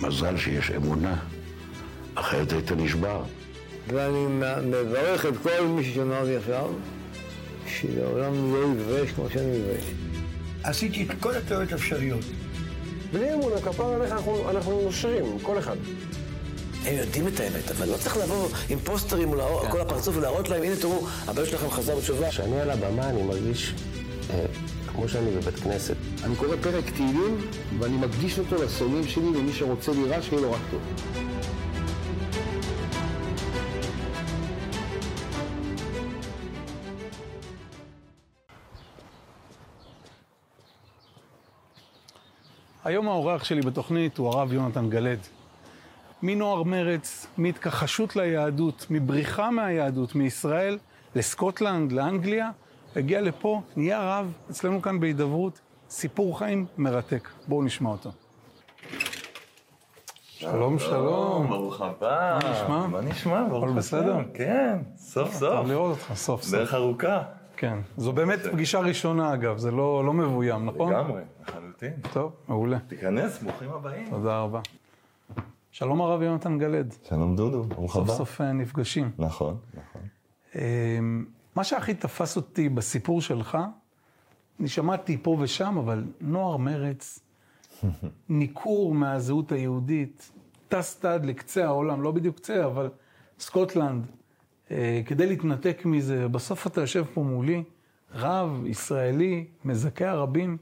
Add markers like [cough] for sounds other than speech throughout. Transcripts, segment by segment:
מזל שיש אמונה, אחרת היית נשבר. ואני מברך את כל מי ששומע אותי עכשיו, שלעולם לא יתבייש כמו שאני מתבייש. עשיתי את כל הטעויות האפשריות. בלי אמונה, כפר עליך אנחנו, אנחנו נושרים, כל אחד. הם יודעים את האמת, אבל לא צריך לבוא עם פוסטרים מול כל הפרצוף ולהראות להם, הנה תראו, הבן שלכם חזר בתשובה. כשאני על הבמה אני מרגיש אה, כמו שאני בבית כנסת. אני קורא פרק תהילים, ואני מקדיש אותו לשונאים שלי ומי שרוצה לי רע, שיהיה לו רק טוב. היום האורח שלי בתוכנית הוא הרב יונתן גלד. מנוער מרץ, מהתכחשות ליהדות, מבריחה מהיהדות, מישראל לסקוטלנד, לאנגליה, הגיע לפה, נהיה רב אצלנו כאן בהידברות, סיפור חיים מרתק. בואו נשמע אותו. שלום, שלום. ברוך הבא. מה נשמע? מה נשמע? ברוך הכל בסדר? השם. כן, סוף סוף. טוב לראות אותך, סוף סוף. דרך ארוכה. כן. זו באמת פגישה ראשונה, אגב, זה לא לא מבוים, נכון? לגמרי, לחלוטין. טוב, מעולה. תיכנס, ברוכים הבאים. תודה רבה. שלום הרב יונתן גלד. שלום דודו, ברוך סוף הבא. סוף אה, נפגשים. נכון, נכון. מה שהכי תפס אותי בסיפור שלך, אני שמעתי פה ושם, אבל נוער מרץ, [laughs] ניכור מהזהות היהודית, טסת עד לקצה העולם, לא בדיוק קצה, אבל סקוטלנד, אה, כדי להתנתק מזה, בסוף אתה יושב פה מולי, רב, ישראלי, מזכה הרבים.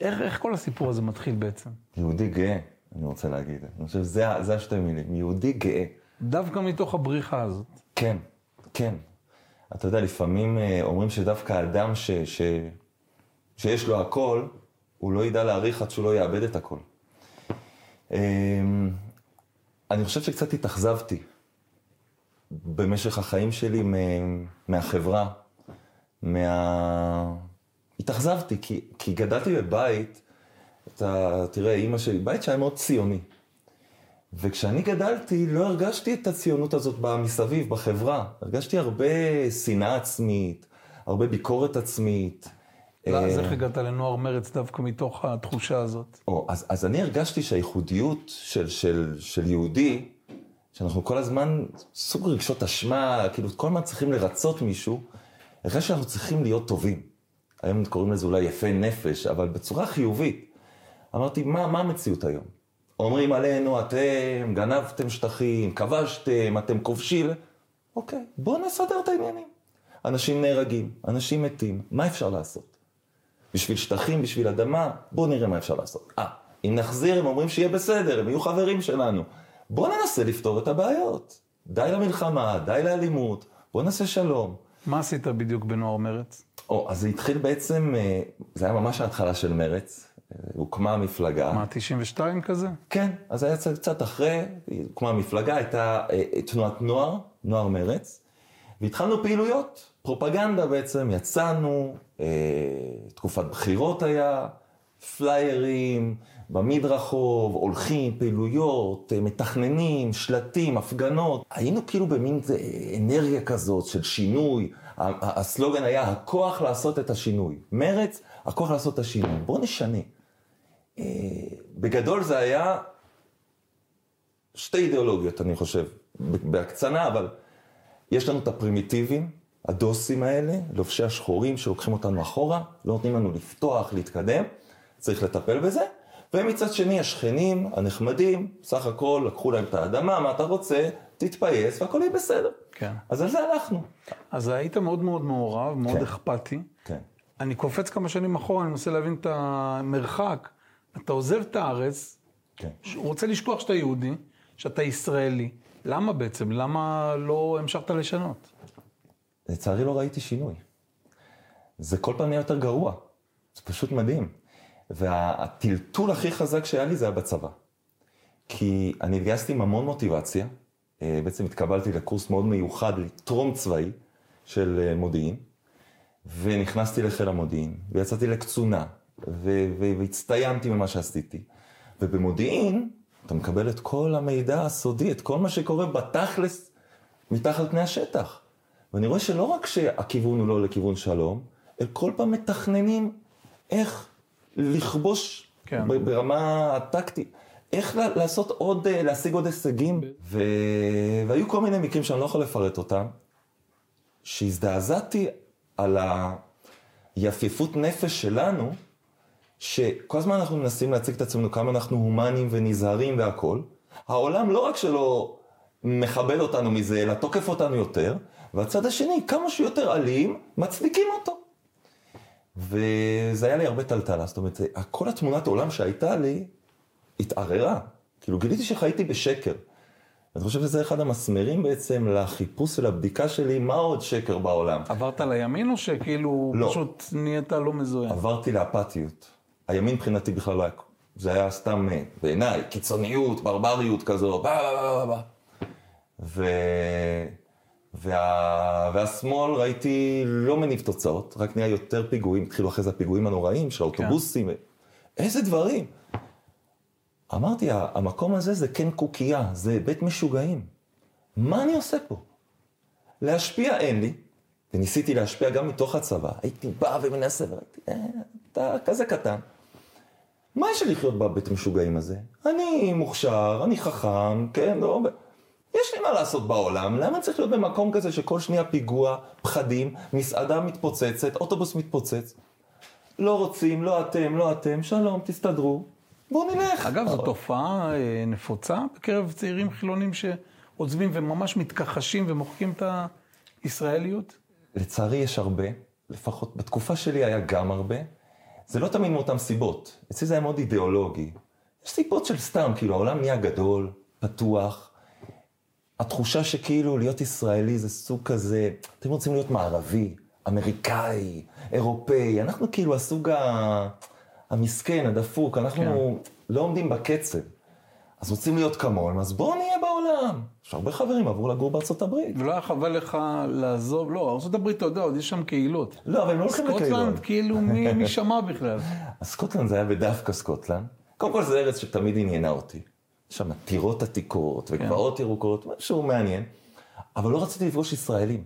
איך, איך כל הסיפור הזה מתחיל בעצם? יהודי גאה, אני רוצה להגיד. אני חושב שזה זה השתי מילים, יהודי גאה. דווקא מתוך הבריחה הזאת. כן, כן. אתה יודע, לפעמים אה, אומרים שדווקא אדם ש, ש, שיש לו הכל, הוא לא ידע להעריך עד שהוא לא יאבד את הכל. אמ, אני חושב שקצת התאכזבתי במשך החיים שלי מהחברה, מה... התאכזבתי, כי, כי גדלתי בבית, אתה, תראה, אימא שלי, בית שהיה מאוד ציוני. וכשאני גדלתי, לא הרגשתי את הציונות הזאת מסביב, בחברה. הרגשתי הרבה שנאה עצמית, הרבה ביקורת עצמית. לא, אז אה, איך הגעת לנוער מרץ דווקא מתוך התחושה הזאת? או, אז, אז אני הרגשתי שהייחודיות של, של, של יהודי, שאנחנו כל הזמן סוג רגשות אשמה, כאילו כל הזמן צריכים לרצות מישהו, הרגשתי שאנחנו צריכים להיות טובים. היום קוראים לזה אולי יפי נפש, אבל בצורה חיובית. אמרתי, מה, מה המציאות היום? אומרים עלינו, אתם גנבתם שטחים, כבשתם, אתם כובשים. אוקיי, בואו נסדר את העניינים. אנשים נהרגים, אנשים מתים, מה אפשר לעשות? בשביל שטחים, בשביל אדמה, בואו נראה מה אפשר לעשות. אה, אם נחזיר, הם אומרים שיהיה בסדר, הם יהיו חברים שלנו. בואו ננסה לפתור את הבעיות. די למלחמה, די לאלימות, בואו נעשה שלום. מה עשית בדיוק בנוער מרץ? או, אז זה התחיל בעצם, אה, זה היה ממש ההתחלה של מרץ, הוקמה המפלגה. מה, 92 כזה? כן, אז היה קצת, קצת אחרי, הוקמה המפלגה, הייתה אה, תנועת נוער, נוער מרץ, והתחלנו פעילויות, פרופגנדה בעצם, יצאנו, אה, תקופת בחירות היה, פליירים, במדרחוב, הולכים, פעילויות, אה, מתכננים, שלטים, הפגנות. היינו כאילו במין אנרגיה כזאת של שינוי. הסלוגן היה, הכוח לעשות את השינוי. מרץ, הכוח לעשות את השינוי. בואו נשנה. בגדול זה היה שתי אידיאולוגיות, אני חושב, בהקצנה, אבל יש לנו את הפרימיטיבים, הדוסים האלה, לובשי השחורים שלוקחים אותנו אחורה, לא נותנים לנו לפתוח, להתקדם, צריך לטפל בזה. ומצד שני, השכנים הנחמדים, סך הכל לקחו להם את האדמה, מה אתה רוצה, תתפייס והכל יהיה בסדר. כן. אז על זה הלכנו. אז היית מאוד מאוד מעורב, מאוד כן. אכפתי. כן. אני קופץ כמה שנים אחורה, אני מנסה להבין את המרחק. אתה עוזב את הארץ, כן. הוא רוצה לשכוח שאתה יהודי, שאתה ישראלי. למה בעצם? למה לא המשכת לשנות? לצערי לא ראיתי שינוי. זה כל פעם נהיה יותר גרוע. זה פשוט מדהים. והטלטול הכי חזק שהיה לי זה היה בצבא. כי אני התגייסתי עם המון מוטיבציה, אה, בעצם התקבלתי לקורס מאוד מיוחד לטרום צבאי של אה, מודיעין, ונכנסתי לחיל המודיעין, ויצאתי לקצונה, והצטיינתי ממה שעשיתי. ובמודיעין, אתה מקבל את כל המידע הסודי, את כל מה שקורה בתכלס, מתחת פני השטח. ואני רואה שלא רק שהכיוון הוא לא לכיוון שלום, אלא כל פעם מתכננים איך לכבוש כן. ברמה הטקטית, איך לעשות עוד, אה, להשיג עוד הישגים. ו... והיו כל מיני מקרים שאני לא יכול לפרט אותם, שהזדעזעתי על היפיפות נפש שלנו, שכל הזמן אנחנו מנסים להציג את עצמנו כמה אנחנו הומניים ונזהרים והכול. העולם לא רק שלא מכבד אותנו מזה, אלא תוקף אותנו יותר, והצד השני, כמה שהוא יותר אלים, מצדיקים אותו. וזה היה לי הרבה טלטלה, זאת אומרת, כל התמונת עולם שהייתה לי, התערערה. כאילו, גיליתי שחייתי בשקר. אני חושב שזה אחד המסמרים בעצם לחיפוש ולבדיקה שלי, מה עוד שקר בעולם. עברת לימין או שכאילו לא. פשוט נהיית לא מזוהה? עברתי לאפתיות. הימין מבחינתי בכלל לא היה, זה היה סתם, אה, בעיניי, קיצוניות, ברבריות כזו, בא, בא, בא, בא. ו... וה... והשמאל ראיתי לא מניב תוצאות, רק נהיה יותר פיגועים, התחילו אחרי זה הפיגועים הנוראים של האוטובוסים, איזה דברים. אמרתי, "ה- המקום הזה זה כן קוקייה, זה בית משוגעים. מה אני עושה פה? להשפיע אין לי, וניסיתי להשפיע גם מתוך הצבא. הייתי בא ומנסה, וראיתי, אה, אתה כזה קטן. מה יש לי לחיות בבית משוגעים הזה? אני מוכשר, אני חכם, כן, לא... יש לי מה לעשות בעולם, למה צריך להיות במקום כזה שכל שנייה פיגוע, פחדים, מסעדה מתפוצצת, אוטובוס מתפוצץ? לא רוצים, לא אתם, לא אתם, שלום, תסתדרו, בואו נלך. אגב, זו תופעה אה, נפוצה בקרב צעירים חילונים שעוזבים וממש מתכחשים ומוחקים את הישראליות? לצערי יש הרבה, לפחות בתקופה שלי היה גם הרבה. זה לא תמיד מאותן סיבות, אצלי זה היה מאוד אידיאולוגי. יש סיבות של סתם, כאילו העולם נהיה גדול, פתוח. התחושה שכאילו להיות ישראלי זה סוג כזה, אתם רוצים להיות מערבי, אמריקאי, אירופאי, אנחנו כאילו הסוג ה... המסכן, הדפוק, אנחנו לא עומדים בקצב. אז רוצים להיות כמוהם, אז בואו נהיה בעולם. יש הרבה חברים עברו לגור בארצות הברית. ולא היה חבל לך לעזוב, לא, ארה"ב, אתה יודע, עוד יש שם קהילות. לא, אבל הם לא הולכים לקהילות. סקוטלנד, כאילו, מי מי [laughs] שמע בכלל? אז סקוטלנד זה היה בדווקא סקוטלנד. קודם כל זה ארץ שתמיד עניינה אותי. יש שם טירות עתיקות וגבעות ירוקות, משהו מעניין. אבל לא רציתי לפגוש ישראלים.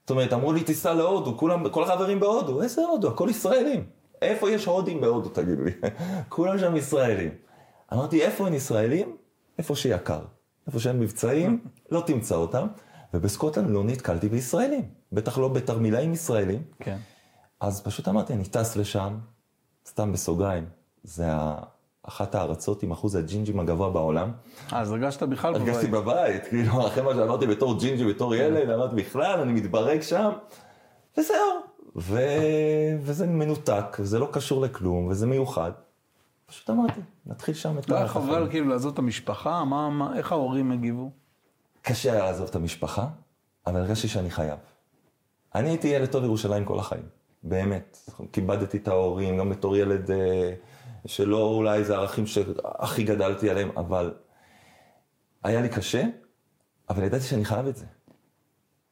זאת אומרת, אמרו לי, תיסע להודו, כולם, כל החברים בהודו. איזה הודו? הכל ישראלים. איפה יש הודים בהודו, תגידו לי? [laughs] כולם שם ישראלים. אמרתי, איפה אין ישראלים? איפה שיקר. איפה שאין מבצעים, לא תמצא אותם. ובסקוטלנד לא נתקלתי בישראלים. בטח לא בתרמילאים ישראלים. כן. אז פשוט אמרתי, אני טס לשם, סתם בסוגריים, זה אחת הארצות עם אחוז הג'ינג'ים הגבוה בעולם. אז הרגשת בכלל הרגשתי בבית. בבית, כאילו, אחרי מה שאמרתי בתור ג'ינג'י, בתור ילד, אמרתי, בכלל, אני מתברג שם, וזהו. ו... וזה מנותק, זה לא קשור לכלום, וזה מיוחד. פשוט אמרתי, נתחיל שם את לא היה החיים. חבל כאילו לעזוב את המשפחה? מה, מה, איך ההורים הגיבו? קשה היה לעזוב את המשפחה, אבל הרגשתי שאני חייב. אני הייתי ילד טוב ירושלים כל החיים, באמת. כיבדתי את ההורים, גם בתור ילד אה, שלא אולי זה הערכים שהכי גדלתי עליהם, אבל היה לי קשה, אבל ידעתי שאני חייב את זה.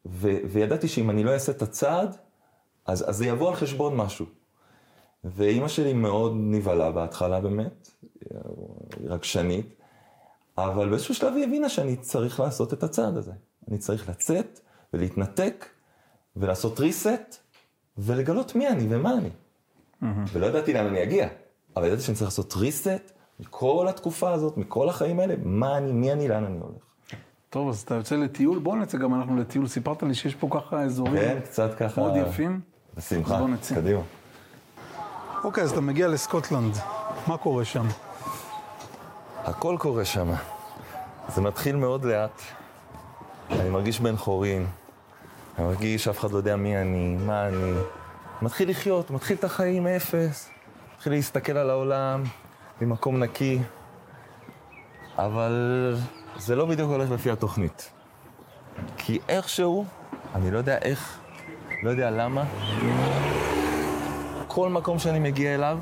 ו- וידעתי שאם אני לא אעשה את הצעד, אז, אז זה יבוא על חשבון משהו. ואימא שלי מאוד נבהלה בהתחלה באמת, היא רגשנית, אבל באיזשהו שלב היא הבינה שאני צריך לעשות את הצעד הזה. אני צריך לצאת ולהתנתק ולעשות reset ולגלות מי אני ומה אני. ולא ידעתי לאן אני אגיע, אבל ידעתי שאני צריך לעשות reset מכל התקופה הזאת, מכל החיים האלה, מה אני, מי אני, לאן אני הולך. טוב, אז אתה יוצא לטיול, בוא נצא גם אנחנו לטיול. סיפרת לי שיש פה ככה אזורים כן, קצת ככה... מאוד יפים. בשמחה. קדימה. אוקיי, אז אתה מגיע לסקוטלנד. מה קורה שם? הכל קורה שם. זה מתחיל מאוד לאט. אני מרגיש בן חורין. אני מרגיש שאף אחד לא יודע מי אני, מה אני. מתחיל לחיות, מתחיל את החיים מאפס. מתחיל להסתכל על העולם ממקום נקי. אבל זה לא בדיוק הולך לפי התוכנית. כי איכשהו, אני לא יודע איך, לא יודע למה, כל מקום שאני מגיע אליו,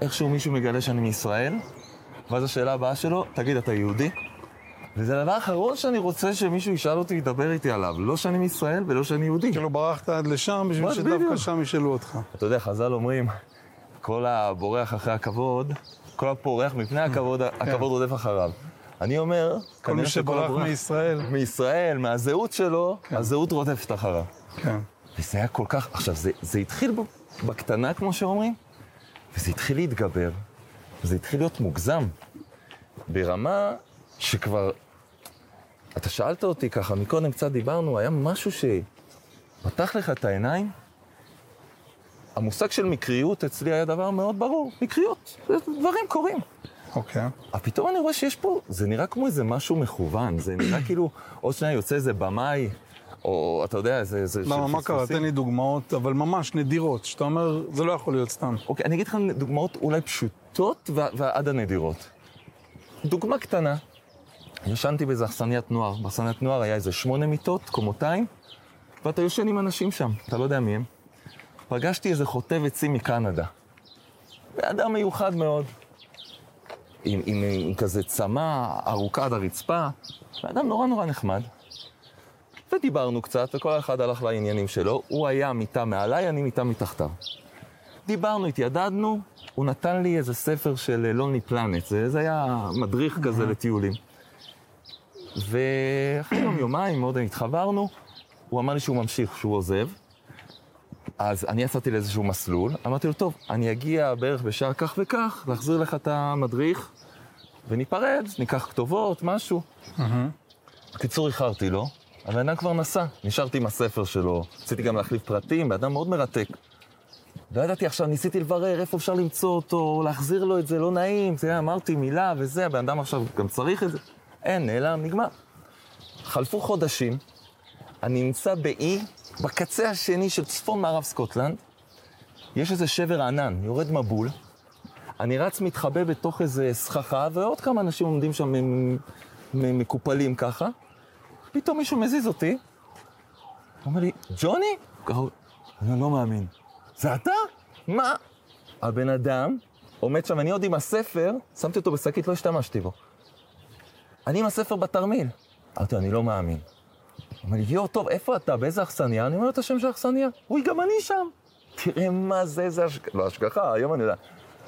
איכשהו מישהו מגלה שאני מישראל, ואז השאלה הבאה שלו, תגיד, אתה יהודי? וזה הדבר האחרון שאני רוצה שמישהו ישאל אותי, ידבר איתי עליו. לא שאני מישראל ולא שאני יהודי. כאילו ברחת עד לשם בשביל שדווקא. שם ישאלו אותך. אתה יודע, חז"ל אומרים, כל הבורח אחרי הכבוד, כל הפורח מפני הכבוד, הכבוד רודף אחריו. אני אומר, כן. כל מי הבורח- מישראל. מישראל, מהזהות שלו, הזהות רודפת אחריו. כן. וזה היה כל כך, עכשיו, זה, זה התחיל בקטנה, כמו שאומרים, וזה התחיל להתגבר, וזה התחיל להיות מוגזם. ברמה שכבר... אתה שאלת אותי ככה, מקודם קצת דיברנו, היה משהו שפתח לך את העיניים. המושג של מקריות אצלי היה דבר מאוד ברור, מקריות, דברים קורים. אוקיי. אבל פתאום אני רואה שיש פה, זה נראה כמו איזה משהו מכוון, זה נראה כאילו עוד שנייה יוצא איזה במאי, או אתה יודע, איזה... איזה למה, של מה קרה? תן לי דוגמאות, אבל ממש נדירות, שאתה אומר, זה לא יכול להיות סתם. אוקיי, אני אגיד לך דוגמאות אולי פשוטות ו- ועד הנדירות. דוגמה קטנה, ישנתי באיזה אכסניית נוער, באכסניית נוער היה איזה שמונה מיטות, קומותיים, ואתה יושן עם אנשים שם, אתה לא יודע מי הם. פגשתי איזה חוטב עצים מקנדה. אדם מיוחד מאוד, עם, עם, עם כזה צמא ארוכה עד הרצפה, ואדם נורא נורא נחמד. ודיברנו קצת, וכל אחד הלך לעניינים שלו. הוא היה מיטה מעליי, אני מיטה מתחתיו. דיברנו, התיידדנו, הוא נתן לי איזה ספר של לוני פלנט, זה, זה היה מדריך כזה לטיולים. ואחרי יום יומיים מאוד התחברנו, הוא אמר לי שהוא ממשיך, שהוא עוזב. אז אני יצאתי לאיזשהו מסלול, אמרתי לו, טוב, אני אגיע בערך בשעה כך וכך, להחזיר לך את המדריך, וניפרד, ניקח כתובות, משהו. בקיצור, איחרתי לו, הבן אדם כבר נסע, נשארתי עם הספר שלו, רציתי גם להחליף פרטים, בן אדם מאוד מרתק. לא ידעתי עכשיו, ניסיתי לברר איפה אפשר למצוא אותו, להחזיר לו את זה, לא נעים, זה, אמרתי מילה וזה, הבן אדם עכשיו גם צריך את זה. אין, נעלם, נגמר. חלפו חודשים, אני נמצא באי, בקצה השני של צפון מערב סקוטלנד, יש איזה שבר ענן, יורד מבול, אני רץ מתחבא בתוך איזה סככה, ועוד כמה אנשים עומדים שם מקופלים ככה, פתאום מישהו מזיז אותי, הוא אומר לי, ג'וני? אני לא מאמין. זה אתה? מה? הבן אדם עומד שם, אני עוד עם הספר, שמתי אותו בשקית, לא השתמשתי בו. אני עם הספר בתרמיל. אמרתי לו, אני לא מאמין. הוא אומר לי, יואו, טוב, איפה אתה? באיזה אכסניה? אני אומר לו את השם של האכסניה. אוי, גם אני שם. תראה מה זה, איזה השגחה, לא השגחה, היום אני יודע.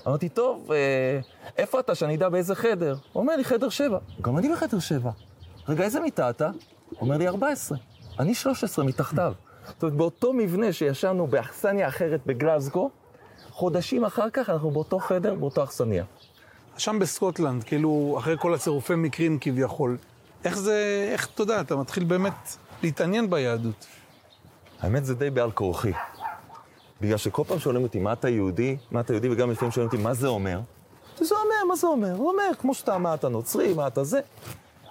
אמרתי, טוב, אה, איפה אתה, שאני אדע באיזה חדר? הוא אומר לי, חדר שבע. גם אני בחדר שבע. רגע, איזה מיטה אתה? אומר לי, 14. אני 13 מתחתיו. זאת אומרת, באותו מבנה שישנו באכסניה אחרת בגלזגו, חודשים אחר כך אנחנו באותו חדר, באותו אכסניה. שם בסקוטלנד, כאילו, אחרי כל הצירופי מקרים כביכול, איך זה, איך, אתה יודע, אתה מתחיל באמת להתעניין ביהדות. האמת זה די בעל כורחי. בגלל שכל פעם שואלים אותי, מה אתה יהודי? מה אתה יהודי? וגם לפעמים שואלים אותי, מה זה אומר? זה אומר, מה זה אומר? הוא אומר, כמו שאתה, מה אתה נוצרי, מה אתה זה.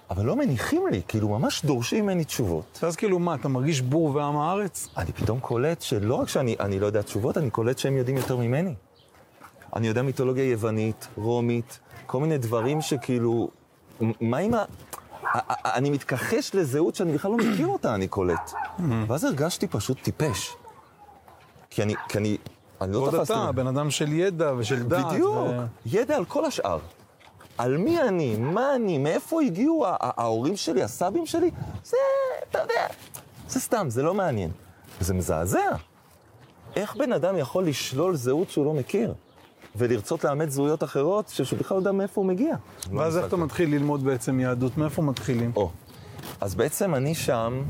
אבל לא מניחים לי, כאילו ממש דורשים ממני תשובות. ואז כאילו, מה, אתה מרגיש בור ועם הארץ? אני פתאום קולט שלא רק שאני אני לא יודע תשובות, אני קולט שהם יודעים יותר ממני. אני יודע מיתולוגיה יוונית, רומית, כל מיני דברים שכאילו... מה עם ה... אני מתכחש לזהות שאני בכלל לא מכיר אותה, אני קולט. ואז הרגשתי פשוט טיפש. כי אני, כי אני, אני לא עוד תפסתי... אתה, בן אדם של ידע ושל דעת. בדיוק, ו- ידע על כל השאר. על מי אני, מה אני, מאיפה הגיעו ההורים שלי, הסבים שלי, זה, אתה יודע, זה סתם, זה לא מעניין. זה מזעזע. איך בן אדם יכול לשלול זהות שהוא לא מכיר, ולרצות לאמץ זהויות אחרות, שהוא בכלל לא יודע מאיפה הוא מגיע? ואז לא איך אתה. מתחיל ללמוד בעצם יהדות? מאיפה מתחילים? או, אז בעצם אני שם,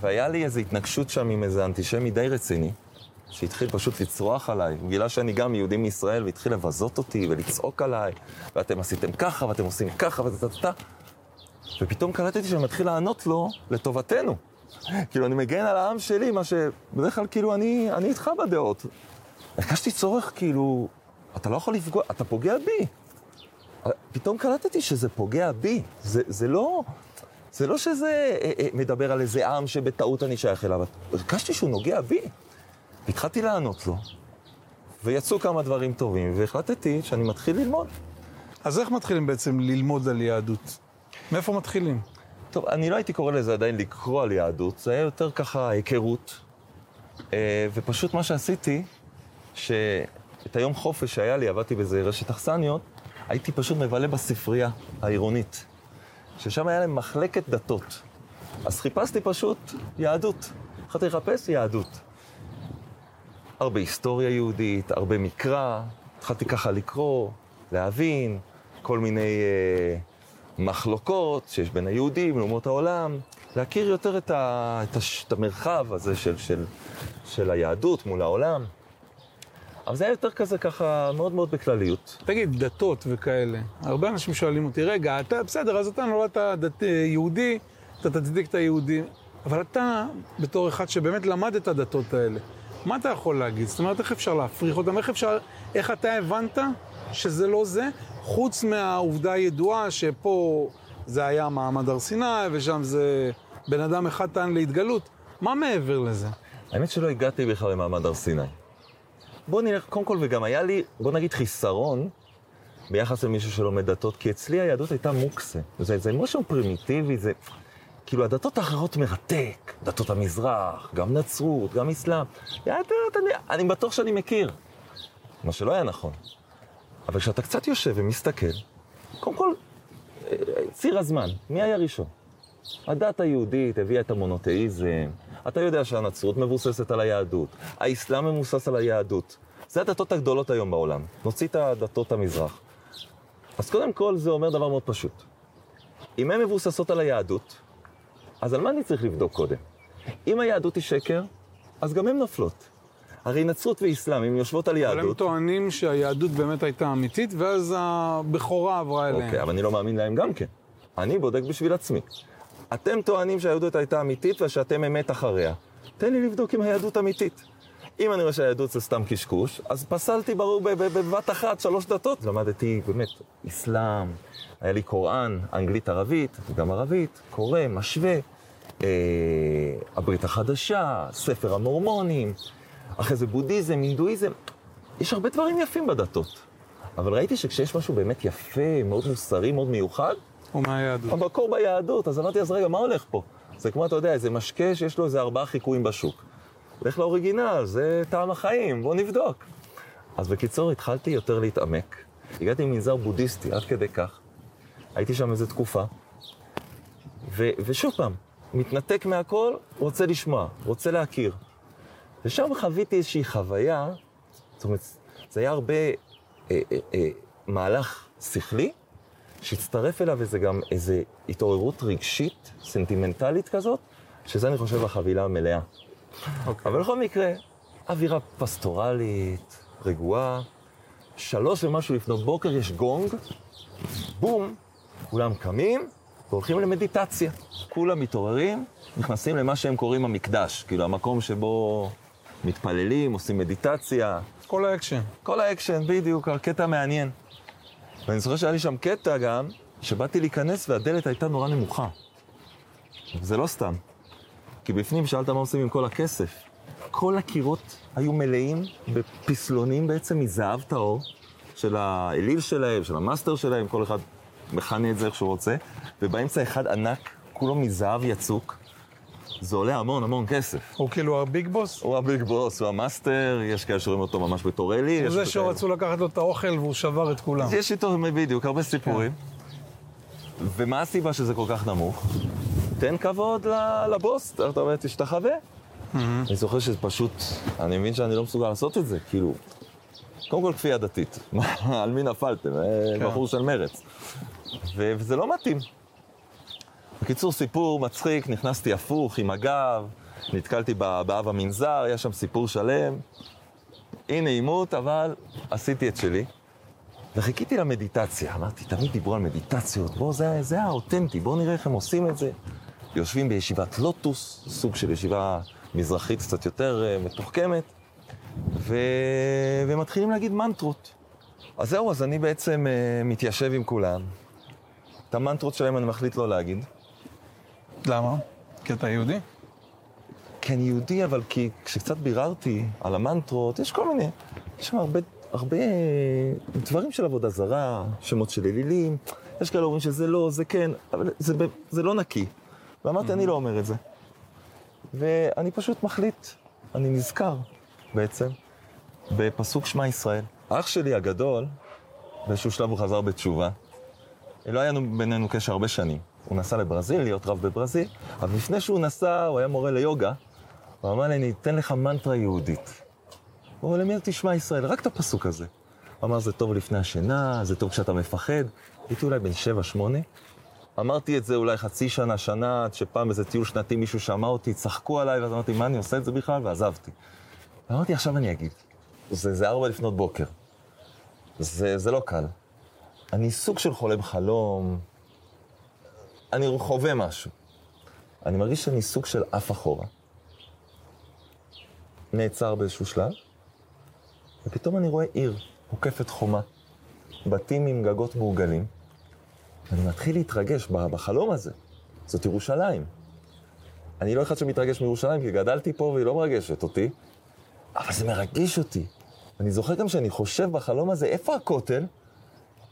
והיה לי איזו התנגשות שם עם איזה אנטישמי די רציני, שהתחיל פשוט לצרוח עליי. הוא גילה שאני גם יהודי מישראל, והתחיל לבזות אותי ולצעוק עליי, ואתם עשיתם ככה, ואתם עושים ככה, וטה-טה-טה. ופתאום קלטתי שאני מתחיל לענות לו לטובתנו. כאילו, אני מגן על העם שלי, מה שבדרך כלל, כאילו, אני, אני איתך בדעות. הרגשתי צורך, כאילו, אתה לא יכול לפגוע, אתה פוגע בי. פתאום קלטתי שזה פוגע בי. זה, זה לא... זה לא שזה אה, אה, מדבר על איזה עם שבטעות אני שייך אליו, הרגשתי שהוא נוגע בי. התחלתי לענות לו, ויצאו כמה דברים טובים, והחלטתי שאני מתחיל ללמוד. אז איך מתחילים בעצם ללמוד על יהדות? מאיפה מתחילים? טוב, אני לא הייתי קורא לזה עדיין לקרוא על יהדות, זה היה יותר ככה היכרות. אה, ופשוט מה שעשיתי, שאת היום חופש שהיה לי, עבדתי באיזה רשת אכסניות, הייתי פשוט מבלה בספרייה העירונית, ששם היה להם מחלקת דתות. אז חיפשתי פשוט יהדות. התחלתי לחפש יהדות. הרבה היסטוריה יהודית, הרבה מקרא, התחלתי ככה לקרוא, להבין, כל מיני אה, מחלוקות שיש בין היהודים לאומות העולם, להכיר יותר את, ה, את, הש, את המרחב הזה של, של, של היהדות מול העולם. אבל זה היה יותר כזה ככה, מאוד מאוד בכלליות. תגיד, דתות וכאלה. הרבה אנשים שואלים אותי, רגע, אתה, בסדר, אז אתה נולדת דת, יהודי, אתה תצדיק את היהודי, אבל אתה, בתור אחד שבאמת למד את הדתות האלה, מה אתה יכול להגיד? זאת אומרת, איך אפשר להפריך אותם? איך אפשר, איך אתה הבנת שזה לא זה, חוץ מהעובדה הידועה שפה זה היה מעמד הר סיני, ושם זה בן אדם אחד טען להתגלות. מה מעבר לזה? האמת שלא הגעתי בכלל למעמד הר סיני. בוא נלך, קודם כל, וגם היה לי, בוא נגיד חיסרון ביחס למישהו שלומד דתות, כי אצלי היהדות הייתה מוקסה. זה, זה משהו פרימיטיבי, זה... כאילו, הדתות האחרות מרתק, דתות המזרח, גם נצרות, גם אסלאם. יאללה, אני, אני בטוח שאני מכיר. מה שלא היה נכון. אבל כשאתה קצת יושב ומסתכל, קודם כל, אה, ציר הזמן, מי היה ראשון? הדת היהודית הביאה את המונותאיזם, אתה יודע שהנצרות מבוססת על היהדות, האסלאם מבוסס על היהדות. זה הדתות הגדולות היום בעולם. נוציא את הדתות המזרח. אז קודם כל זה אומר דבר מאוד פשוט. אם הן מבוססות על היהדות, אז על מה אני צריך לבדוק קודם? אם היהדות היא שקר, אז גם הן נופלות. הרי נצרות ואסלאם, אם יושבות על יהדות... אבל הם טוענים שהיהדות באמת הייתה אמיתית, ואז הבכורה עברה אליהם. אוקיי, אבל אני לא מאמין להם גם כן. אני בודק בשביל עצמי. אתם טוענים שהיהדות הייתה אמיתית ושאתם אמת אחריה. תן לי לבדוק אם היהדות אמיתית. אם אני רואה שהיהדות זה סתם קשקוש, אז פסלתי ברור בבת אחת שלוש דתות. למדתי באמת אסלאם, היה לי קוראן, אנגלית ערבית, גם ערבית, קורא, משווה, אה, הברית החדשה, ספר המורמונים, אחרי זה בודהיזם, הינדואיזם. יש הרבה דברים יפים בדתות. אבל ראיתי שכשיש משהו באמת יפה, מאוד מוסרי, מאוד מיוחד, הוא מהיהדות. המקור ביהדות, אז אמרתי, אז רגע, מה הולך פה? זה כמו, אתה יודע, איזה משקה שיש לו איזה ארבעה חיקויים בשוק. לך לאוריגינל, זה טעם החיים, בוא נבדוק. אז בקיצור, התחלתי יותר להתעמק. הגעתי ממנזר בודהיסטי, עד כדי כך. הייתי שם איזו תקופה. ו- ושוב פעם, מתנתק מהכל, רוצה לשמוע, רוצה להכיר. ושם חוויתי איזושהי חוויה, זאת אומרת, זה היה הרבה אה, אה, אה, מהלך שכלי, שהצטרף אליו איזה גם איזה התעוררות רגשית, סנטימנטלית כזאת, שזה אני חושב החבילה המלאה. Okay. אבל בכל מקרה, אווירה פסטורלית, רגועה, שלוש ומשהו לפנות בוקר יש גונג, בום, כולם קמים והולכים למדיטציה. כולם מתעוררים, נכנסים למה שהם קוראים המקדש, כאילו המקום שבו מתפללים, עושים מדיטציה. כל האקשן. כל האקשן, בדיוק, קטע מעניין. ואני זוכר שהיה לי שם קטע גם, שבאתי להיכנס והדלת הייתה נורא נמוכה. זה לא סתם. כי בפנים שאלת מה עושים עם כל הכסף. כל הקירות היו מלאים בפסלונים בעצם מזהב טהור, של האליל שלהם, של המאסטר שלהם, כל אחד מכנה את זה איך שהוא רוצה, ובאמצע אחד ענק, כולו מזהב יצוק. זה עולה המון המון כסף. הוא כאילו ה big boss? הוא ה big boss, הוא המאסטר, יש כאלה שרואים אותו ממש בתור אלי. הוא זה שרצו לקחת לו את האוכל והוא שבר את כולם. יש איתו בדיוק, הרבה סיפורים. ומה הסיבה שזה כל כך נמוך? תן כבוד לבוס, אתה אומר, תשתחווה. אני זוכר שזה פשוט, אני מבין שאני לא מסוגל לעשות את זה, כאילו, קודם כל כפייה דתית, [laughs] על מי נפלתם? כן. בחור של מרץ. וזה לא מתאים. בקיצור, סיפור מצחיק, נכנסתי הפוך עם הגב, נתקלתי באב המנזר, היה שם סיפור שלם. אי נעימות, אבל עשיתי את שלי. וחיכיתי למדיטציה, אמרתי, תמיד דיברו על מדיטציות, בואו, זה, זה האותנטי, בואו נראה איך הם עושים את זה. יושבים בישיבת לוטוס, סוג של ישיבה מזרחית קצת יותר uh, מתוחכמת, ו... ומתחילים להגיד מנטרות. אז זהו, אז אני בעצם uh, מתיישב עם כולם. את המנטרות שלהם אני מחליט לא להגיד. למה? כי אתה יהודי? כי אני יהודי, אבל כי כשקצת ביררתי על המנטרות, יש כל מיני, יש שם הרבה, הרבה דברים של עבודה זרה, שמות של אלילים, יש כאלה אומרים שזה לא, זה כן, אבל זה, זה לא נקי. ואמרתי, אני לא אומר את זה. ואני פשוט מחליט, אני נזכר בעצם בפסוק שמע ישראל. אח שלי הגדול, באיזשהו שלב הוא חזר בתשובה. לא היה בינינו קשר הרבה שנים. הוא נסע לברזיל, להיות רב בברזיל, אבל לפני שהוא נסע, הוא היה מורה ליוגה, הוא אמר לי, אני אתן לך מנטרה יהודית. הוא אמר, למי תשמע ישראל? רק את הפסוק הזה. הוא אמר, זה טוב לפני השינה, זה טוב כשאתה מפחד. הייתי אולי בן שבע, שמונה. אמרתי את זה אולי חצי שנה, שנה, עד שפעם איזה טיול שנתי מישהו שמע אותי, צחקו עליי, ואז אמרתי, מה אני עושה את זה בכלל? ועזבתי. ואמרתי, עכשיו אני אגיד. זה, זה ארבע לפנות בוקר. זה, זה לא קל. אני סוג של חולם חלום, אני חווה משהו. אני מרגיש שאני סוג של עף אחורה. נעצר באיזשהו שלב, ופתאום אני רואה עיר מוקפת חומה, בתים עם גגות מעוגלים, ואני מתחיל להתרגש בחלום הזה. זאת ירושלים. אני לא אחד שמתרגש מירושלים, כי גדלתי פה והיא לא מרגשת אותי, אבל זה מרגיש אותי. אני זוכר גם שאני חושב בחלום הזה, איפה הכותל?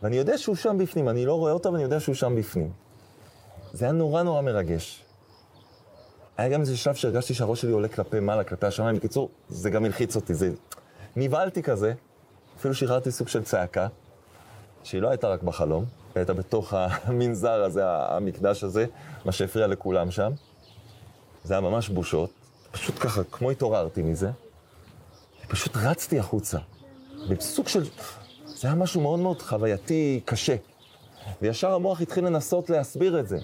ואני יודע שהוא שם בפנים, אני לא רואה אותו, אבל אני יודע שהוא שם בפנים. זה היה נורא נורא מרגש. היה גם איזה שלב שהרגשתי שהראש שלי עולה כלפי מעלה, כלפי השמיים. בקיצור, זה גם הלחיץ אותי, זה... נבהלתי כזה, אפילו שחררתי סוג של צעקה, שהיא לא הייתה רק בחלום, היא הייתה בתוך המנזר הזה, המקדש הזה, מה שהפריע לכולם שם. זה היה ממש בושות. פשוט ככה, כמו התעוררתי מזה, פשוט רצתי החוצה. בסוג של... זה היה משהו מאוד מאוד חווייתי קשה. וישר המוח התחיל לנסות להסביר את זה.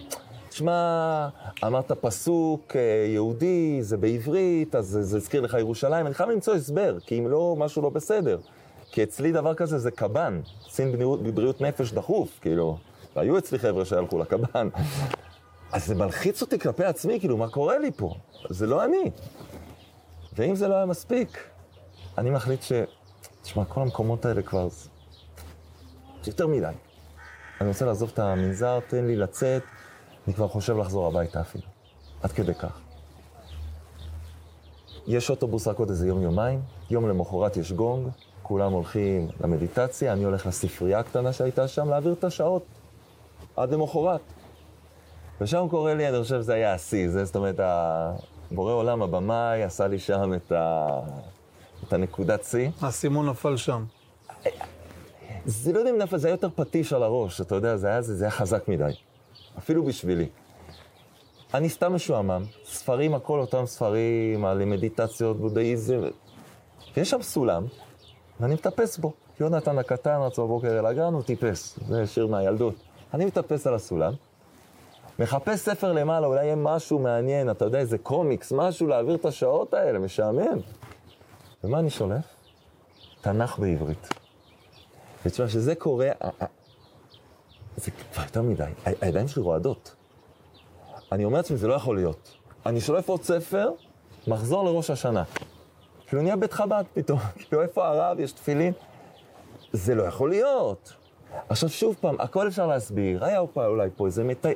תשמע, אמרת פסוק אה, יהודי, זה בעברית, אז זה הזכיר לך ירושלים. אני חייב למצוא הסבר, כי אם לא, משהו לא בסדר. כי אצלי דבר כזה זה קב"ן, קצין בריאות, בבריאות נפש דחוף, כאילו. והיו אצלי חבר'ה שהלכו לקב"ן. אז זה מלחיץ אותי כלפי עצמי, כאילו, מה קורה לי פה? זה לא אני. ואם זה לא היה מספיק, אני מחליט ש... תשמע, כל המקומות האלה כבר... זה יותר מדי. אני רוצה לעזוב את המנזר, תן לי לצאת, אני כבר חושב לחזור הביתה אפילו. עד כדי כך. יש אוטובוס רק עוד איזה יום-יומיים, יום למחרת יש גונג, כולם הולכים למדיטציה, אני הולך לספרייה הקטנה שהייתה שם להעביר את השעות עד למחרת. ושם קורה לי, אני חושב שזה היה השיא, זה זאת אומרת, בורא עולם, הבמאי, עשה לי שם את, ה... את הנקודת שיא. האסימון נפל שם. זה לא יודע אם נפל, זה היה יותר פטיש על הראש, אתה יודע, זה היה, זה, זה היה חזק מדי. אפילו בשבילי. אני סתם משועמם, ספרים, הכל אותם ספרים על מדיטציות, בודהיזם, ויש שם סולם, ואני מטפס בו. יונתן הקטן רצה בבוקר אל הגן, הוא טיפס, זה שיר מהילדות. אני מטפס על הסולם, מחפש ספר למעלה, אולי יהיה משהו מעניין, אתה יודע, איזה קומיקס, משהו להעביר את השעות האלה, משעמם. ומה אני שולף? תנ"ך בעברית. ותשמע, כשזה קורה, זה כבר יותר מדי. הידיים שלי רועדות. אני אומר לעצמי, זה לא יכול להיות. אני שולף עוד ספר, מחזור לראש השנה. כאילו נהיה בית חב"ד פתאום, [laughs] כאילו איפה הרב, יש תפילין? זה לא יכול להיות. עכשיו שוב פעם, הכל אפשר להסביר, היה פה אולי פה איזה מתי...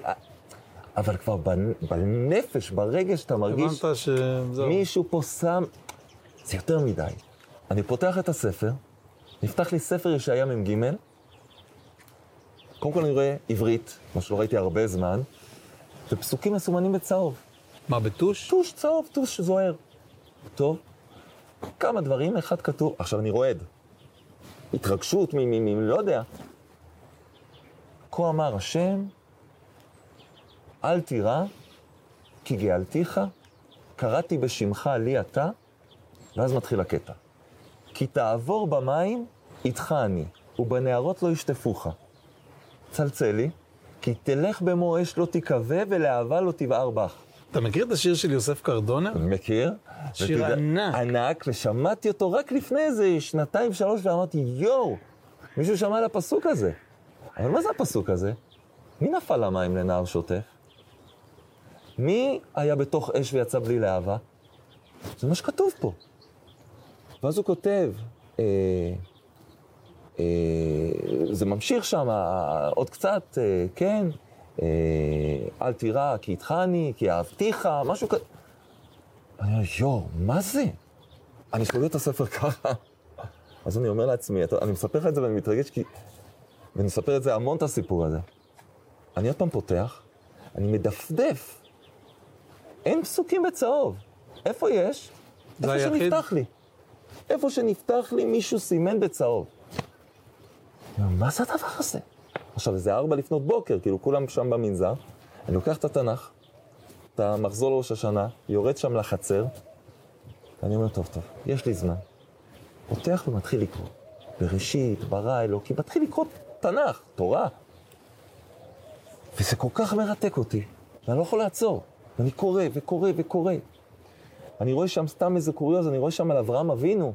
אבל כבר בנפש, ברגע שאתה מרגיש... הבנת שזהו. מישהו פה שם... זה יותר מדי. אני פותח את הספר, נפתח לי ספר ישעיה מ"ג, קודם כל אני רואה עברית, מה שלא ראיתי הרבה זמן, ופסוקים מסומנים בצהוב. מה, בטוש? טוש צהוב, טוש זוהר. טוב, כמה דברים, אחד כתוב, עכשיו אני רועד. התרגשות מ... מ... מ... לא יודע. כה אמר השם, אל תירא, כי גאלתיך, קראתי בשמך לי אתה, ואז מתחיל הקטע. כי תעבור במים, איתך אני, ובנהרות לא ישטפוך. צלצל לי, כי תלך במו אש לא תיכווה, ולאהבה לא תבער בך. אתה מכיר את השיר של יוסף קרדונר? מכיר? שיר ותדע- ענק. ענק, ושמעתי אותו רק לפני איזה שנתיים, שלוש, ואמרתי, יואו, מישהו שמע על הפסוק הזה. אבל מה זה הפסוק הזה? מי נפל למים לנהר שוטף? מי היה בתוך אש ויצא בלי להבה? זה מה שכתוב פה. ואז הוא כותב, אה, אה, זה ממשיך שם אה, עוד קצת, אה, כן, אל תירא, כי איתך אני, כי אהבתיך, משהו כזה. אני אומר, יואו, מה זה? אני סוגר את הספר ככה. אז אני אומר לעצמי, אני מספר לך את זה ואני מתרגש כי... ואני מספר את זה המון, את הסיפור הזה. אני עוד פעם פותח, אני מדפדף. אין פסוקים בצהוב. איפה יש? איפה היחיד? שנפתח לי. איפה שנפתח לי מישהו סימן בצהוב. מה זה הדבר הזה? עכשיו, זה ארבע לפנות בוקר, כאילו כולם שם במנזר. אני לוקח את התנ"ך, את המחזור לראש השנה, יורד שם לחצר, ואני אומר, טוב, טוב, יש לי זמן. פותח ומתחיל לקרוא. בראשית, ברא אלוקים, מתחיל לקרוא תנ"ך, תורה. וזה כל כך מרתק אותי, ואני לא יכול לעצור. ואני קורא וקורא וקורא. אני רואה שם סתם איזה קוריוז, אני רואה שם על אברהם אבינו.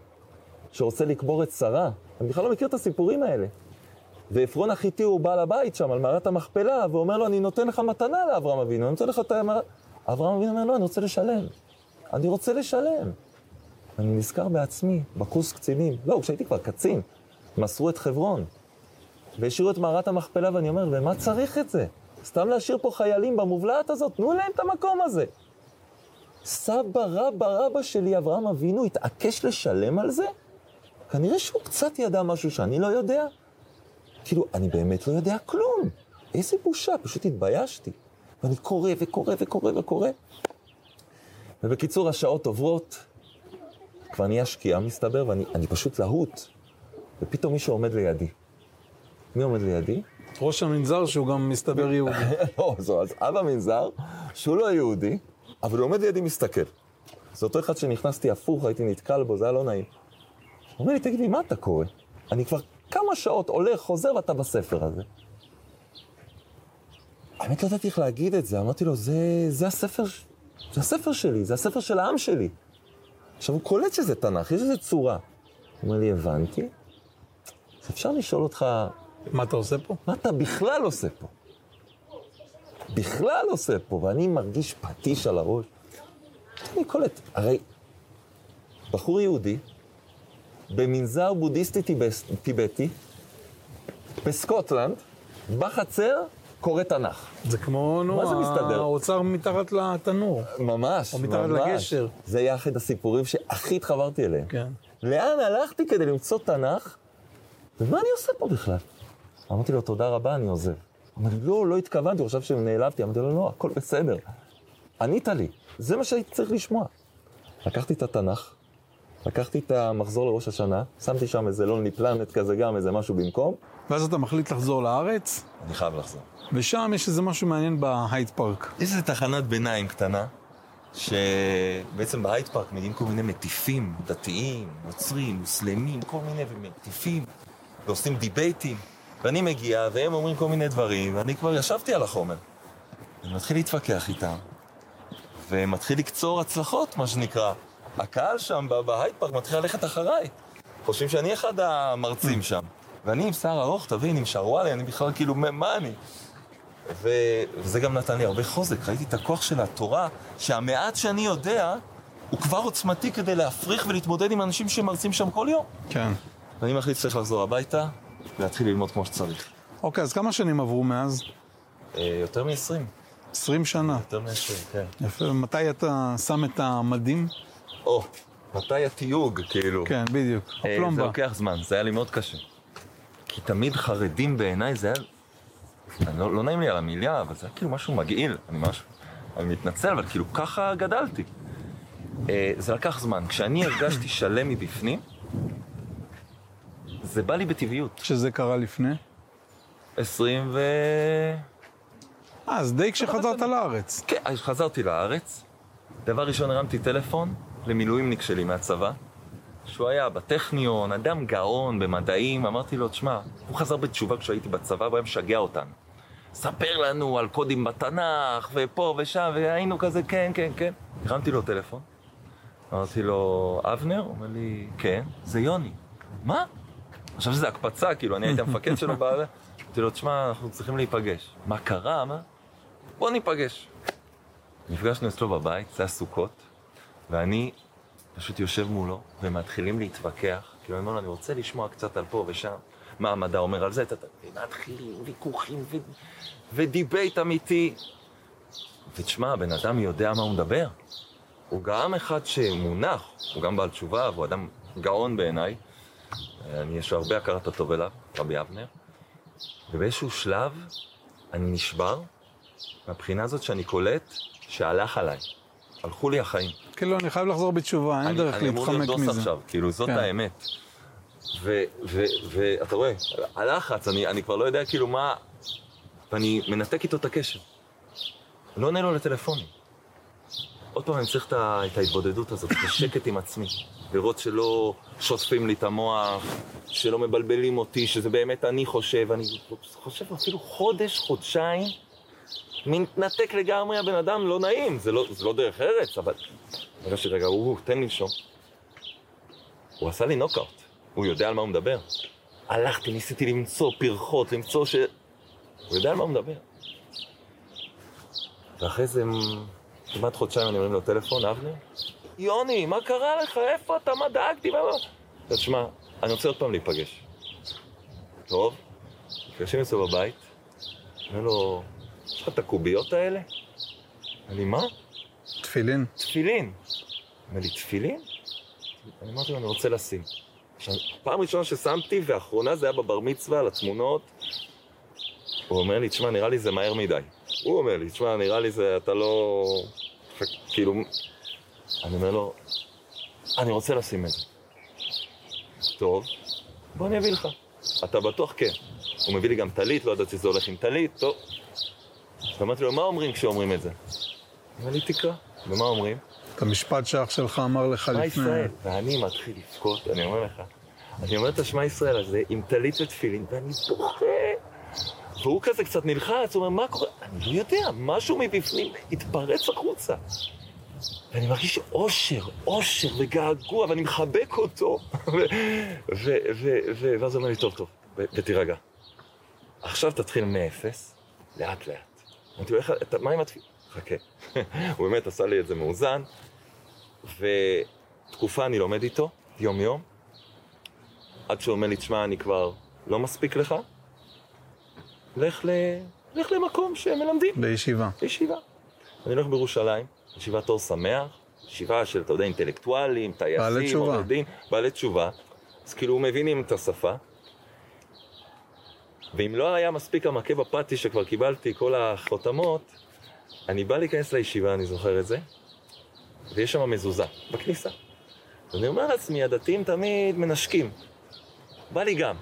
שרוצה לקבור את שרה. אני בכלל לא מכיר את הסיפורים האלה. ועפרון החיתי הוא בעל הבית שם על מערת המכפלה, ואומר לו, אני נותן לך מתנה לאברהם אבינו, אני נותן לך את המערת... אברהם אבינו אומר, לא, אני רוצה לשלם. אני רוצה לשלם. אני נזכר בעצמי, בקורס קצינים. לא, כשהייתי כבר קצין, מסרו את חברון. והשאירו את מערת המכפלה, ואני אומר, ומה צריך את זה? סתם להשאיר פה חיילים במובלעת הזאת? תנו להם את המקום הזה. סבא רבא רבא שלי, אברהם אבינו, התעקש לשלם על זה? כנראה שהוא קצת ידע משהו שאני לא יודע. כאילו, אני באמת לא יודע כלום. איזה בושה, פשוט התביישתי. ואני קורא וקורא וקורא וקורא. ובקיצור, השעות עוברות, כבר נהיה שקיעה מסתבר, ואני אני פשוט להוט. ופתאום מישהו עומד לידי. מי עומד לידי? ראש המנזר שהוא גם מסתבר [laughs] יהודי. לא, זו, אז אבא מנזר, שהוא לא יהודי, אבל הוא עומד לידי מסתכל. זה אותו אחד שנכנסתי הפוך, הייתי נתקל בו, זה היה לא נעים. הוא אומר לי, תגיד לי, מה אתה קורא? אני כבר כמה שעות הולך, חוזר, ואתה בספר הזה. האמת, לא ידעתי איך להגיד את זה, אמרתי לו, זה, זה הספר, זה הספר שלי, זה הספר של העם שלי. עכשיו, הוא קולט שזה תנ"ך, יש איזו צורה. הוא אומר לי, הבנתי. אז אפשר לשאול אותך, מה אתה עושה פה? מה אתה בכלל עושה פה? בכלל עושה פה, ואני מרגיש פטיש על הראש. אני קולט, הרי בחור יהודי, במנזר בודהיסטי טיבטי, בסקוטלנד, בחצר, קורא תנ"ך. זה כמו, נו, מה זה מסתדר? האוצר מתחת לתנור. ממש, או מתחת ממש. לגשר. זה היה אחד הסיפורים שהכי התחברתי אליהם. כן. לאן הלכתי כדי למצוא תנ"ך, ומה אני עושה פה בכלל? אמרתי לו, תודה רבה, אני עוזב. אמר לי, לא, לא התכוונתי, הוא חשב שנעלבתי. אמרתי לו, לא, הכל בסדר. ענית לי, זה מה שהייתי צריך לשמוע. לקחתי את התנ"ך, לקחתי את המחזור לראש השנה, שמתי שם איזה לונלי פלנט כזה גם, איזה משהו במקום. ואז אתה מחליט לחזור לארץ, אני חייב לחזור. ושם יש איזה משהו מעניין בהייד פארק. יש איזו תחנת ביניים קטנה, שבעצם בהייד פארק מגיעים כל מיני מטיפים, דתיים, נוצרים, מוסלמים, כל מיני מטיפים, ועושים דיבייטים. ואני מגיע, והם אומרים כל מיני דברים, ואני כבר ישבתי על החומר. אני מתחיל להתווכח איתם, ומתחיל לקצור הצלחות, מה שנקרא. הקהל שם בהייד פארק מתחיל ללכת אחריי. חושבים שאני אחד המרצים שם. ואני עם שיער ארוך, תבין, עם שרוואלי, אני בכלל כאילו, מה- אני? ו- וזה גם נתן לי הרבה חוזק, ראיתי את הכוח של התורה, שהמעט שאני יודע, הוא כבר עוצמתי כדי להפריך ולהתמודד עם אנשים שמרצים שם כל יום. כן. ואני מחליט שצריך לחזור הביתה, ולהתחיל ללמוד כמו שצריך. אוקיי, אז כמה שנים עברו מאז? אה, יותר מ-20. 20 שנה. יותר מ-20, כן. יפה, ומתי אתה שם את המדים? או, מתי התיוג, כאילו? כן, בדיוק. אה, זה הפלומבה. לוקח זמן, זה היה לי מאוד קשה. כי תמיד חרדים בעיניי זה היה... אני לא, לא נעים לי על המילה, אבל זה היה כאילו משהו מגעיל. אני ממש... אני מתנצל, אבל כאילו ככה גדלתי. אה, זה לקח זמן. כשאני [coughs] הרגשתי שלם מבפנים, זה בא לי בטבעיות. שזה קרה לפני? 20 ו... אה, אז די כשחזרת לארץ. כן, חזרתי לארץ. דבר ראשון הרמתי טלפון למילואימניק שלי מהצבא, שהוא היה בטכניון, אדם גאון במדעים, אמרתי לו, תשמע, הוא חזר בתשובה כשהייתי בצבא, הוא היה משגע אותנו. ספר לנו על קודים בתנ"ך, ופה ושם, והיינו כזה, כן, כן, כן. הרמתי לו טלפון, אמרתי לו, אבנר? הוא אומר לי, כן, זה יוני. מה? עכשיו שזה הקפצה, כאילו, אני הייתי המפקד שלו בעלה. אמרתי לו, תשמע, אנחנו צריכים להיפגש. מה קרה? מה? בוא ניפגש. נפגשנו אצלו בבית, זה הסוכות, ואני פשוט יושב מולו, ומתחילים להתווכח. כאילו, אני אומר לו, אני רוצה לשמוע קצת על פה ושם, מה המדע אומר על זה, אתה- אתה- ומתחילים ויכוחים ו... ו debate אמיתי. ותשמע, הבן אדם יודע מה הוא מדבר. הוא גם אחד שמונח, הוא גם בעל תשובה, והוא אדם גאון בעיניי. אני, יש לו הרבה הכרת הטוב אליו, רבי אבנר. ובאיזשהו שלב אני נשבר, מהבחינה הזאת שאני קולט שהלך עליי. הלכו לי החיים. כאילו, אני חייב לחזור בתשובה, אין אני- דרך אני אמור להיות להתחמק דוס מזה. עכשיו, כאילו, זאת כן. האמת. ואתה רואה, הלחץ, אני, אני כבר לא יודע כאילו מה... ואני מנתק איתו את הקשר. לא עונה לו לטלפונים. עוד פעם, אני צריך את, את ההתבודדות הזאת, את השקט עם עצמי. לראות שלא שוטפים לי את המוח, שלא מבלבלים אותי, שזה באמת אני חושב. אני חושב אפילו חודש, חודשיים, מתנתק לגמרי הבן אדם, לא נעים. זה לא, זה לא דרך ארץ, אבל... הרגשתי, רגע, הוא, תן לי לנשום. הוא עשה לי נוקאוט. הוא יודע על מה הוא מדבר. הלכתי, ניסיתי למצוא פרחות, למצוא ש... הוא יודע על מה הוא מדבר. ואחרי זה כמעט חודשיים אני מרים לו טלפון, אבנר, יוני, מה קרה לך? איפה אתה? מה דאגתי? מה... מה?" אז שמע, אני רוצה עוד פעם להיפגש. טוב, נפגשים אצלו בבית, אומר לו, יש לך את הקוביות האלה? לי, מה? תפילין. תפילין. אומר לי, תפילין? אני אמרתי לו, אני רוצה לשים. עכשיו, פעם ראשונה ששמתי, ואחרונה זה היה בבר מצווה, על התמונות. הוא אומר לי, תשמע, נראה לי זה מהר מדי. הוא אומר לי, תשמע, נראה לי זה, אתה לא... כאילו... אני אומר לו, אני רוצה לשים את זה. טוב, בוא אני אביא לך. אתה בטוח כן. הוא מביא לי גם טלית, לא ידעתי שזה הולך עם טלית, טוב. ואמרתי לו, מה אומרים כשאומרים את זה? אומר לי, תקרא. ומה אומרים? את המשפט שאח שלך אמר לך שמע לפני... ישראל. ואני מתחיל לבכות, אני אומר לך. אני אומר את השמע ישראל הזה עם טלית ותפילין, ואני בוכה. והוא כזה קצת נלחץ, הוא אומר, מה קורה? אני לא יודע, משהו מבפנים התפרץ החוצה. ואני מרגיש אושר, אושר וגעגוע, ואני מחבק אותו. [laughs] ו- ו- ו- ו- ואז הוא אומר לי, טוב, טוב, ותירגע. עכשיו תתחיל מאפס, לאט לאט. אמרתי לו, מה עם התפילה? חכה. [laughs] הוא באמת עשה לי את זה מאוזן, ותקופה אני לומד איתו, יום-יום, עד שהוא אומר לי, תשמע, אני כבר לא מספיק לך, לך, ל... לך למקום שמלמדים. בישיבה. ישיבה. אני הולך בירושלים, ישיבת אור שמח, ישיבה של, אתה יודע, אינטלקטואלים, בעלי טייסים, תשובה. דין, בעלי תשובה. אז כאילו מבינים את השפה. ואם לא היה מספיק המכה בפאטי שכבר קיבלתי כל החותמות, אני בא להיכנס לישיבה, אני זוכר את זה, ויש שם מזוזה, בכניסה. ואני אומר לעצמי, הדתיים תמיד מנשקים. בא לי גם.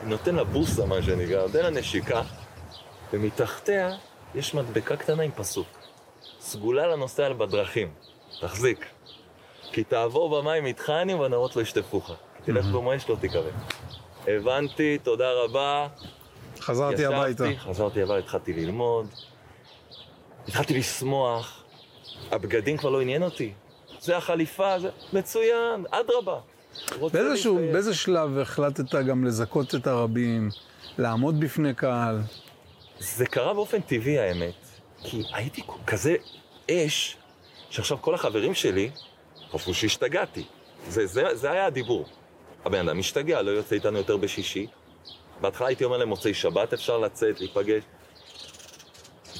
אני נותן לה בוסה, מה שנקרא, נותן לה נשיקה, ומתחתיה יש מדבקה קטנה עם פסוק. סגולה לנוסע בדרכים, תחזיק. כי תעבור במים איתכני ובנרות לא ישטפוך. כי תלך במו אש לא תיקרא. הבנתי, תודה רבה. חזרתי ישבתי, הביתה. חזרתי הביתה, התחלתי ללמוד. התחלתי לשמוח. הבגדים כבר לא עניין אותי. זה החליפה, זה מצוין, אדרבה. באיזשהו. באיזה שלב החלטת גם לזכות את הרבים, לעמוד בפני קהל? זה קרה באופן טבעי האמת, כי הייתי כזה אש, שעכשיו כל החברים שלי חשבו שהשתגעתי. זה, זה, זה היה הדיבור. הבן אדם משתגע, לא יוצא איתנו יותר בשישי. בהתחלה הייתי אומר להם, מוצאי שבת אפשר לצאת, להיפגש.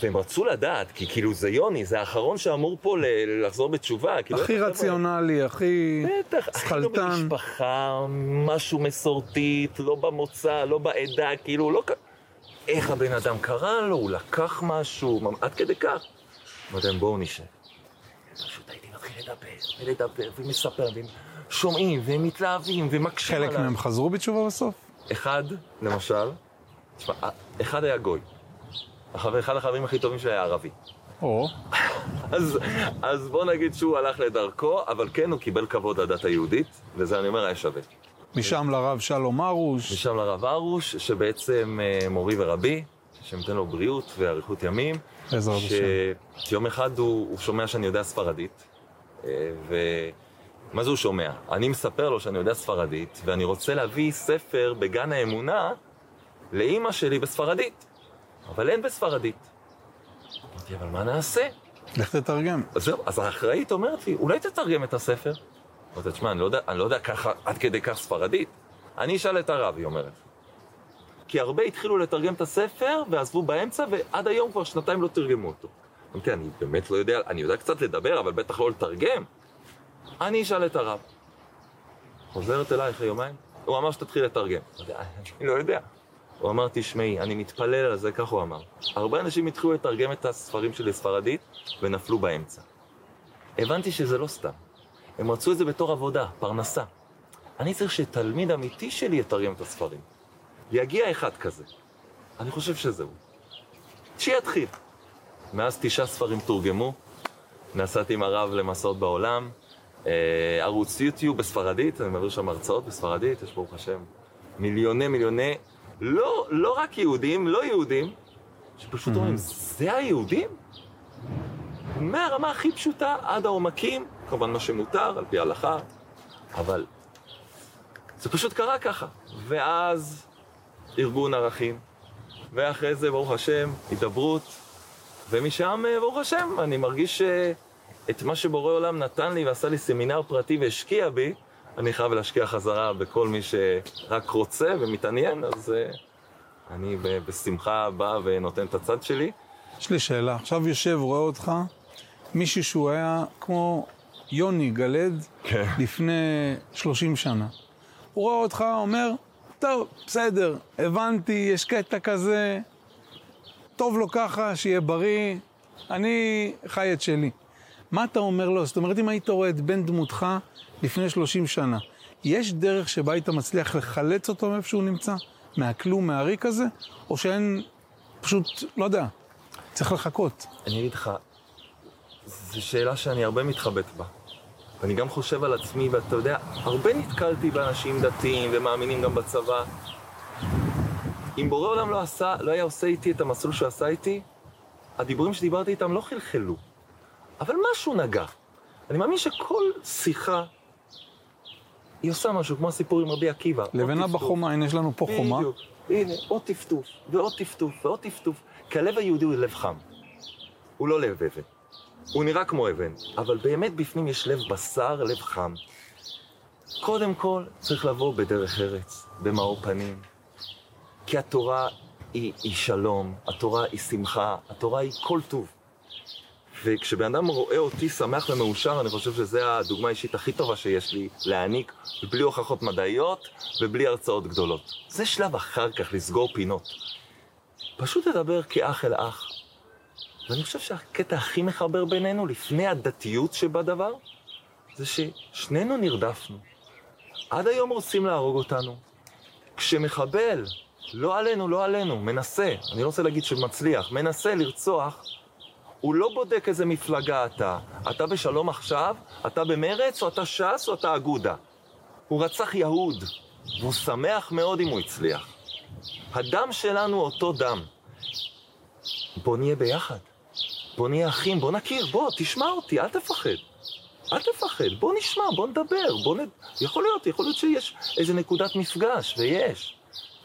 והם רצו לדעת, כי כאילו זה יוני, זה האחרון שאמור פה ל- לחזור בתשובה. כאילו, הכי רציונלי, הכי בטח, הכי לא שכלתן. במשפחה, משהו מסורתית, לא במוצא, לא בעדה, כאילו, לא... איך הבן אדם קרא לו, הוא לקח משהו, עד כדי כך. אמרתי להם, בואו נשב. פשוט הייתי מתחיל לדבר, ולדבר, ומספר, והם שומעים, והם מתלהבים, ומקשים חלק עליי. מהם חזרו בתשובה בסוף? אחד, למשל, תשמע, אחד היה גוי. החבר, אחד החברים הכי טובים שלי היה ערבי. או, אז, אז בוא נגיד שהוא הלך לדרכו, אבל כן, הוא קיבל כבוד לדת היהודית, וזה אני אומר היה שווה. משם לרב שלום ארוש. משם לרב הרוש, שבעצם אה, מורי ורבי, שנותן לו בריאות ואריכות ימים. בעזרת השם. שיום אחד הוא, הוא שומע שאני יודע ספרדית, אה, ומה זה הוא שומע? אני מספר לו שאני יודע ספרדית, ואני רוצה להביא ספר בגן האמונה לאימא שלי בספרדית, אבל אין בספרדית. אמרתי, אבל מה נעשה? לך תתרגם. אז זהו, אז האחראית אומרת לי, אולי תתרגם את הספר? אמרתי, תשמע, אני לא יודע, אני לא יודע ככה, עד כדי כך ספרדית. אני אשאל את הרב, היא אומרת. כי הרבה התחילו לתרגם את הספר, ועזבו באמצע, ועד היום כבר שנתיים לא תרגמו אותו. אמרתי, אני באמת לא יודע, אני יודע קצת לדבר, אבל בטח לא לתרגם. אני אשאל את הרב. חוזרת אליי אחרי יומיים, הוא אמר שתתחיל לתרגם. [laughs] אני לא יודע. הוא אמר, תשמעי, אני מתפלל על זה, כך הוא אמר. הרבה אנשים התחילו לתרגם את הספרים שלי לספרדית, ונפלו באמצע. הבנתי שזה לא סתם. הם רצו את זה בתור עבודה, פרנסה. אני צריך שתלמיד אמיתי שלי יתרגם את הספרים. יגיע אחד כזה. אני חושב שזהו. שיתחיל. מאז תשעה ספרים תורגמו, נסעתי עם הרב למסעות בעולם, ערוץ יוטיוב בספרדית, אני מעביר שם הרצאות בספרדית, יש ברוך השם מיליוני מיליוני, לא, לא רק יהודים, לא יהודים, שפשוט אומרים, זה היהודים? מהרמה הכי פשוטה עד העומקים, כמובן מה שמותר, על פי ההלכה, אבל זה פשוט קרה ככה. ואז ארגון ערכים, ואחרי זה, ברוך השם, הידברות, ומשם, אה, ברוך השם, אני מרגיש שאת מה שבורא עולם נתן לי ועשה לי סמינר פרטי והשקיע בי, אני חייב להשקיע חזרה בכל מי שרק רוצה ומתעניין, אז אה, אני בשמחה בא ונותן את הצד שלי. יש לי שאלה, עכשיו יושב, רואה אותך, מישהו שהוא היה כמו יוני גלד כן. לפני 30 שנה. הוא רואה אותך, אומר, טוב, בסדר, הבנתי, יש קטע כזה, טוב לו ככה, שיהיה בריא, אני חי את שלי. מה אתה אומר לו? זאת אומרת, אם היית רואה את בן דמותך לפני 30 שנה, יש דרך שבה היית מצליח לחלץ אותו מאיפה שהוא נמצא? מהכלום, מהריק הזה? או שאין, פשוט, לא יודע, צריך לחכות. אני אגיד לך, זו שאלה שאני הרבה מתחבט בה. ואני גם חושב על עצמי, ואתה יודע, הרבה נתקלתי באנשים דתיים ומאמינים גם בצבא. אם בורא עולם לא עשה, לא היה עושה איתי את המסלול שהוא עשה איתי, הדיבורים שדיברתי איתם לא חלחלו. אבל משהו נגע. אני מאמין שכל שיחה, היא עושה משהו, כמו הסיפור עם רבי עקיבא. לבנה. בחומה, הנה יש לנו פה חומה. בדיוק. הנה, עוד טפטוף, ועוד טפטוף, ועוד טפטוף. כי הלב היהודי הוא לב חם. הוא לא לב אבן. הוא נראה כמו אבן, אבל באמת בפנים יש לב בשר, לב חם. קודם כל, צריך לבוא בדרך ארץ, במאור פנים. כי התורה היא, היא שלום, התורה היא שמחה, התורה היא כל טוב. וכשבן אדם רואה אותי שמח ומאושר, אני חושב שזו הדוגמה האישית הכי טובה שיש לי להעניק, בלי הוכחות מדעיות ובלי הרצאות גדולות. זה שלב אחר כך לסגור פינות. פשוט לדבר כאח אל אח. ואני חושב שהקטע הכי מחבר בינינו, לפני הדתיות שבדבר, זה ששנינו נרדפנו. עד היום רוצים להרוג אותנו. כשמחבל, לא עלינו, לא עלינו, מנסה, אני לא רוצה להגיד שמצליח, מנסה לרצוח, הוא לא בודק איזה מפלגה אתה. אתה בשלום עכשיו, אתה במרץ, או אתה ש"ס, או אתה אגודה. הוא רצח יהוד, והוא שמח מאוד אם הוא הצליח. הדם שלנו אותו דם. בוא נהיה ביחד. בוא נהיה אחים, בוא נכיר, בוא, תשמע אותי, אל תפחד. אל תפחד, בוא נשמע, בוא נדבר, בוא נ... יכול להיות, יכול להיות שיש איזה נקודת מפגש, ויש.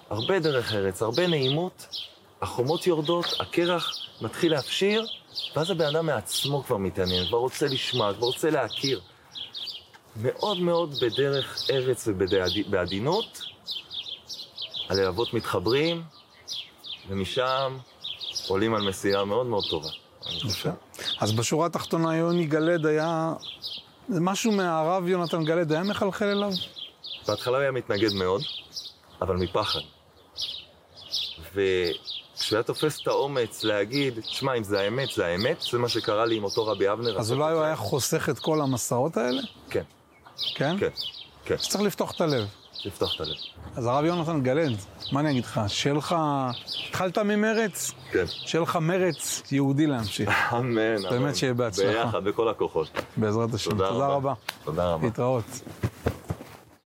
הרבה דרך ארץ, הרבה נעימות, החומות יורדות, הקרח מתחיל להפשיר, ואז הבן אדם מעצמו כבר מתעניין, כבר רוצה לשמוע, כבר רוצה להכיר. מאוד מאוד בדרך ארץ ובעדינות, הלבבות מתחברים, ומשם עולים על מסיעה מאוד מאוד טובה. אז בשורה התחתונה יוני גלד היה... זה משהו מהרב יונתן גלד היה מחלחל אליו? בהתחלה הוא היה מתנגד מאוד, אבל מפחד. וכשהוא היה תופס את האומץ להגיד, תשמע, אם זה האמת, זה האמת, זה מה שקרה לי עם אותו רבי אבנר. אז אולי הוא היה חוסך את כל המסעות האלה? כן, כן? כן, כן, אז צריך לפתוח את הלב. לפתוח את הלב. אז הרב יונתן גלד, מה אני אגיד לך? שיהיה לך... התחלת ממרץ? כן. שיהיה לך מרץ יהודי להמשיך. [laughs] אמן, אמן. באמת שיהיה בהצלחה. ביחד, בכל הכוחות. בעזרת השם. תודה תודה רבה. רבה. תודה רבה. להתראות.